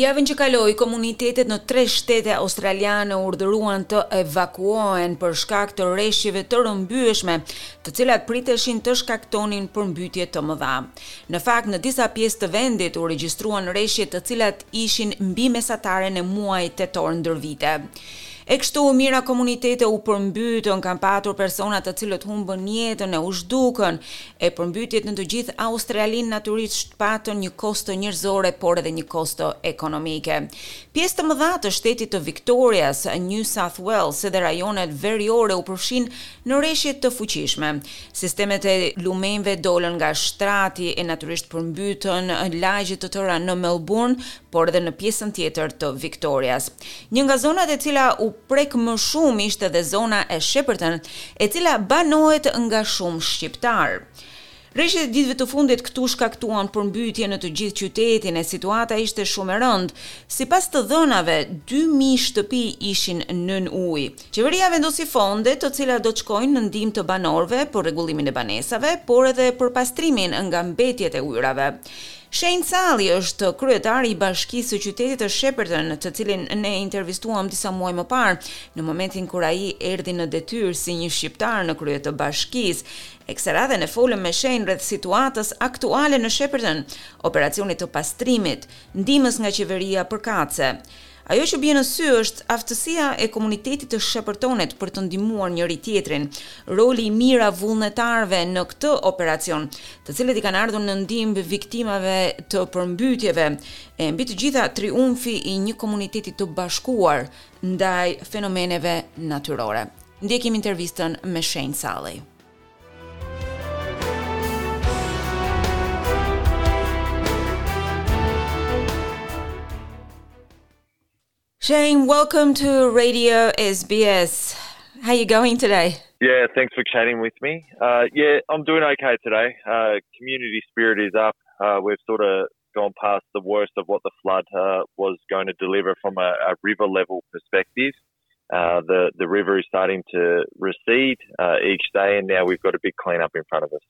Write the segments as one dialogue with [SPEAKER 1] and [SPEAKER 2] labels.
[SPEAKER 1] Javën që kaloi, komunitetet në tre shtete australiane urdhëruan të evakuohen për shkak të rreshjeve të rëmbyeshme, të cilat priteshin të shkaktonin përmbytje të mëdha. Në fakt, në disa pjesë të vendit u regjistruan rreshje të cilat ishin mbi mesataren e muajit tetor ndër vite. E kështu mira komunitete u përmbytën, kanë patur persona të cilët humbën jetën e u zhdukën. E përmbytjet në të gjithë Australinë natyrisht patën një kosto njerëzore, por edhe një kosto ekonomike. Pjesë të mëdha të shtetit të Victorias, New South Wales dhe rajonet veriore u përfshin në rreshje të fuqishme. Sistemet e lumenjve dolën nga shtrati e natyrisht përmbytën lagje të tëra në Melbourne, por edhe në pjesën tjetër të Victorias. Një nga zonat e cila u prek më shumë ishte dhe zona e Shepperton, e cila banohet nga shumë shqiptar. Rreshtet e ditëve të fundit këtu shkaktuan përmbytje në të gjithë qytetin e situata ishte shumë e rëndë. Sipas të dhënave, 2000 shtëpi ishin nën ujë. Qeveria vendosi fonde, të cilat do të shkojnë në ndihmë të banorëve për rregullimin e banesave, por edhe për pastrimin nga mbetjet e ujrave. Shane Sally është kryetari i bashkisë së qytetit të Shepperton, të cilin ne intervistuam disa muaj më parë, në momentin kur ai erdhi në detyrë si një shqiptar në krye të bashkisë. Ekseradhe në folëm me Shane rreth situatës aktuale në Shepperton, operacionit të pastrimit, ndihmës nga qeveria për kace. Ajo që bie në sy është aftësia e komunitetit të shepërtonet për të ndihmuar njëri tjetrin, roli i mira vullnetarëve në këtë operacion, të cilët i kanë ardhur në ndihmë viktimave të përmbytjeve, e mbi të gjitha triumfi i një komuniteti të bashkuar ndaj fenomeneve natyrore. Ndjekim intervistën me Shane Sally. Shane, welcome to Radio SBS. How you going today?
[SPEAKER 2] Yeah, thanks for chatting with me. Uh, yeah, I'm doing okay today. Uh, community spirit is up. Uh, we've sort of gone past the worst of what the flood uh, was going to deliver from a, a river level perspective. Uh, the the river is starting to recede uh, each day, and now we've got a big cleanup in front of us.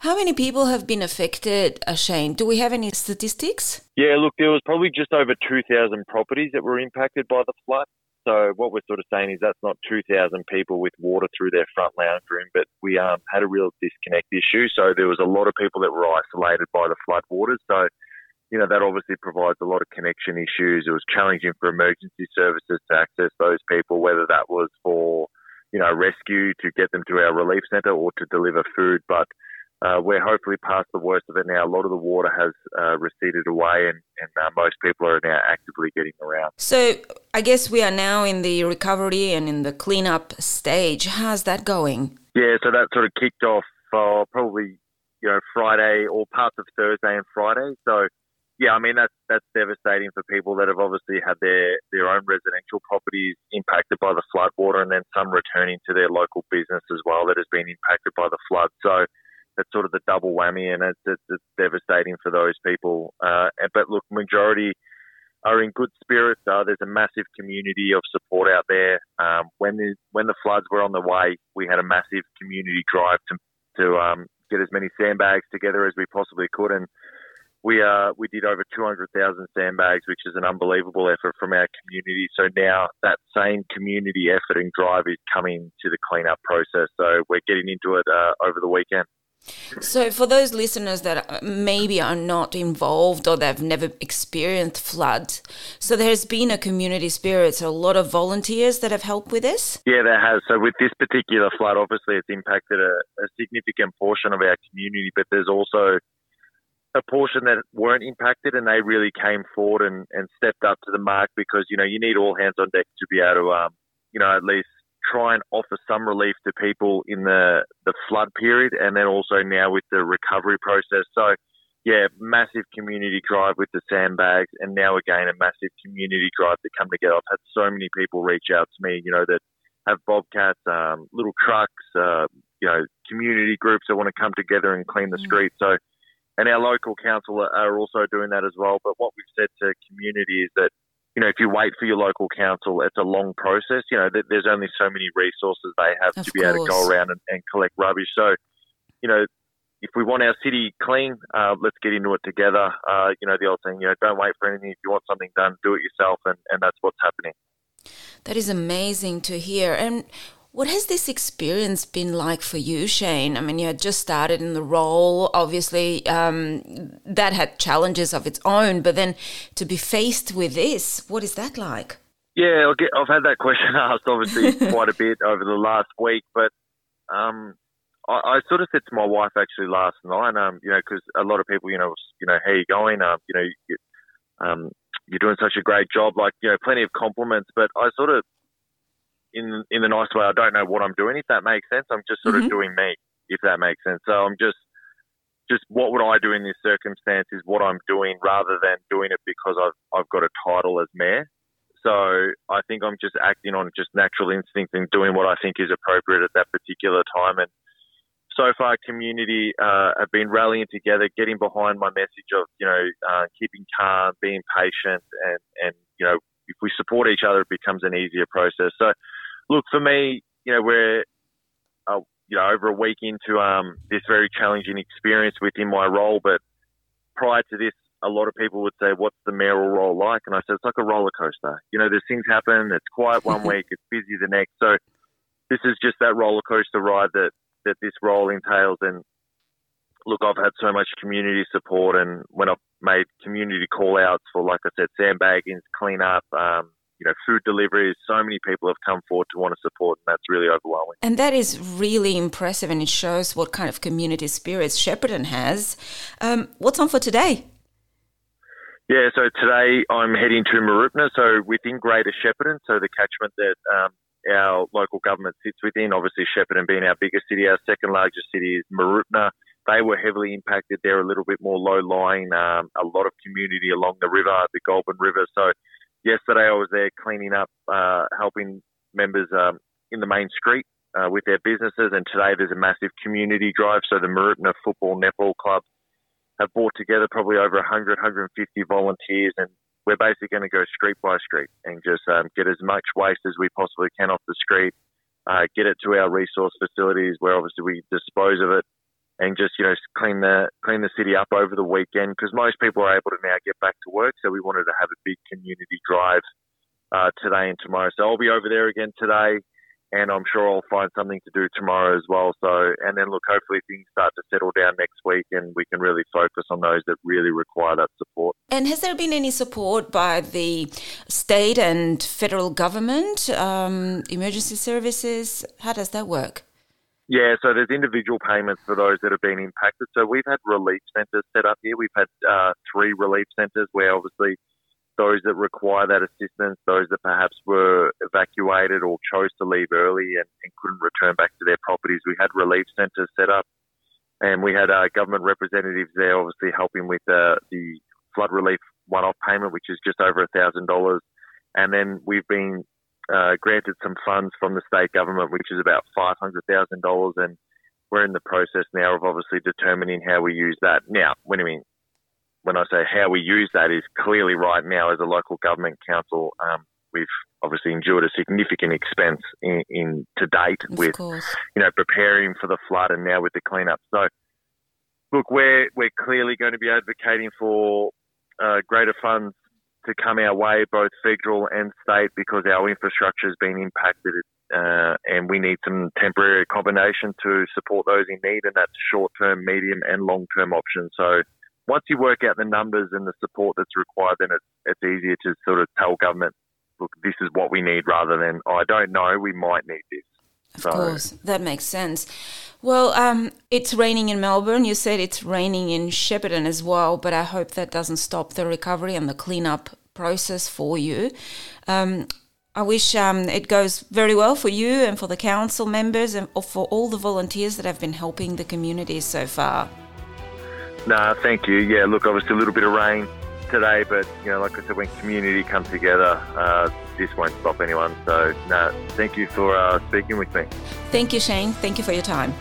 [SPEAKER 1] How many people have been affected, uh, Shane? Do we have any statistics?
[SPEAKER 2] Yeah, look, there was probably just over 2,000 properties that were impacted by the flood. So what we're sort of saying is that's not 2,000 people with water through their front lounge room, but we um, had a real disconnect issue. So there was a lot of people that were isolated by the flood waters. So, you know, that obviously provides a lot of connection issues. It was challenging for emergency services to access those people, whether that was for, you know, rescue to get them to our relief centre or to deliver food. But uh, we're hopefully past the worst of it now. A lot of the water has uh, receded away, and, and uh, most people are now actively getting around.
[SPEAKER 1] So, I guess we are now in the recovery and in the cleanup stage. How's that going?
[SPEAKER 2] Yeah, so that sort of kicked off uh, probably you know Friday or parts of Thursday and Friday. So, yeah, I mean that's that's devastating for people that have obviously had their their own residential properties impacted by the flood water, and then some returning to their local business as well that has been impacted by the flood. So it's sort of the double whammy, and it's, it's, it's devastating for those people. Uh, but look, majority are in good spirits. Uh, there's a massive community of support out there. Um, when the when the floods were on the way, we had a massive community drive to to um, get as many sandbags together as we possibly could, and we uh, we did over 200,000 sandbags, which is an unbelievable effort from our community. So now that same community effort and drive is coming to the cleanup process. So we're getting into it uh, over the weekend.
[SPEAKER 1] So, for those listeners that maybe are not involved or they've never experienced flood, so there's been a community spirit, so a lot of volunteers that have helped with this?
[SPEAKER 2] Yeah, there has. So, with this particular flood, obviously it's impacted a, a significant portion of our community, but there's also a portion that weren't impacted and they really came forward and, and stepped up to the mark because, you know, you need all hands on deck to be able to, um, you know, at least try and offer some relief to people in the, the flood period and then also now with the recovery process. So, yeah, massive community drive with the sandbags and now again a massive community drive to come together. I've had so many people reach out to me, you know, that have bobcats, um, little trucks, uh, you know, community groups that want to come together and clean the mm. streets. So, and our local council are also doing that as well. But what we've said to community is that you know, if you wait for your local council, it's a long process. You know, there's only so many resources they have
[SPEAKER 1] of
[SPEAKER 2] to be
[SPEAKER 1] course.
[SPEAKER 2] able to go around and, and collect rubbish. So, you know, if we want our city clean, uh, let's get into it together. Uh, you know, the old saying, you know, don't wait for anything. If you want something done, do it yourself, and, and that's what's happening.
[SPEAKER 1] That is amazing to hear. And what has this experience been like for you, Shane? I mean, you had just started in the role. Obviously, um, that had challenges of its own, but then to be faced with this, what is that like?
[SPEAKER 2] Yeah, I've had that question asked obviously quite a bit over the last week, but um, I, I, sort of said to my wife actually last night, um, you know, because a lot of people, you know, you know, how you going? Um, you know, you, um, you're doing such a great job, like you know, plenty of compliments, but I sort of in in the nice way. I don't know what I'm doing, if that makes sense. I'm just sort mm-hmm. of doing me, if that makes sense. So I'm just just what would I do in this circumstance is what I'm doing rather than doing it because I've I've got a title as mayor. So I think I'm just acting on just natural instinct and doing what I think is appropriate at that particular time. And so far, community uh, have been rallying together, getting behind my message of you know uh, keeping calm, being patient, and and you know if we support each other, it becomes an easier process. So look, for me, you know, we're uh, you know over a week into um, this very challenging experience within my role, but prior to this, a lot of people would say, "What's the mayoral role like?" And I said, "It's like a roller coaster. You know, there's things happen. It's quiet one week, it's busy the next. So this is just that roller coaster ride that that this role entails. And look, I've had so much community support, and when I've made community call outs for, like I said, sandbaggings, clean up, um, you know, food deliveries. So many people have come forward to want to support, and that's really overwhelming.
[SPEAKER 1] And that is really impressive, and it shows what kind of community spirit Shepparton has. Um, what's on for today?
[SPEAKER 2] Yeah, so today I'm heading to Mooroopna, so within Greater Shepparton, so the catchment that um, our local government sits within. Obviously, Shepparton being our biggest city, our second largest city is Mooroopna. They were heavily impacted. They're a little bit more low lying. Um, a lot of community along the river, the Goulburn River. So yesterday I was there cleaning up, uh, helping members um, in the main street uh, with their businesses. And today there's a massive community drive. So the Mooroopna Football Netball Club have brought together probably over 100, 150 volunteers, and we're basically going to go street by street and just um, get as much waste as we possibly can off the street, uh, get it to our resource facilities where obviously we dispose of it, and just you know clean the clean the city up over the weekend because most people are able to now get back to work. So we wanted to have a big community drive uh, today and tomorrow. So I'll be over there again today, and I'm sure I'll find something to do tomorrow as well. So and then look, hopefully things start to settle down next week, and we can really focus on those that really require that support.
[SPEAKER 1] And has there been any support by the state and federal government, um, emergency services? How does that work?
[SPEAKER 2] Yeah, so there's individual payments for those that have been impacted. So we've had relief centres set up here. We've had uh, three relief centres where obviously those that require that assistance, those that perhaps were evacuated or chose to leave early and, and couldn't return back to their properties, we had relief centres set up. And we had uh, government representatives there obviously helping with uh, the flood relief one-off payment, which is just over a $1,000. And then we've been uh, granted some funds from the state government, which is about $500,000. And we're in the process now of obviously determining how we use that. Now, when I mean, when I say how we use that is clearly right now as a local government council, um, we've obviously endured a significant expense in, in to date of with, course. you know, preparing for the flood and now with the cleanup. So, look, we're, we're clearly going to be advocating for uh, greater funds to come our way, both federal and state, because our infrastructure has been impacted, uh, and we need some temporary combination to support those in need, and that's short-term, medium, and long-term options. So once you work out the numbers and the support that's required, then it's, it's easier to sort of tell government, look, this is what we need, rather than oh, I don't know, we might need this.
[SPEAKER 1] Of so. course, that makes sense. Well, um, it's raining in Melbourne. You said it's raining in Shepparton as well, but I hope that doesn't stop the recovery and the cleanup process for you. Um, I wish um, it goes very well for you and for the council members and for all the volunteers that have been helping the community so far.
[SPEAKER 2] No, thank you. Yeah, look, obviously a little bit of rain today, but you know, like I said, when community comes together, uh, this won't stop anyone. So, no, thank you for uh, speaking with me.
[SPEAKER 1] Thank you, Shane. Thank you for your time.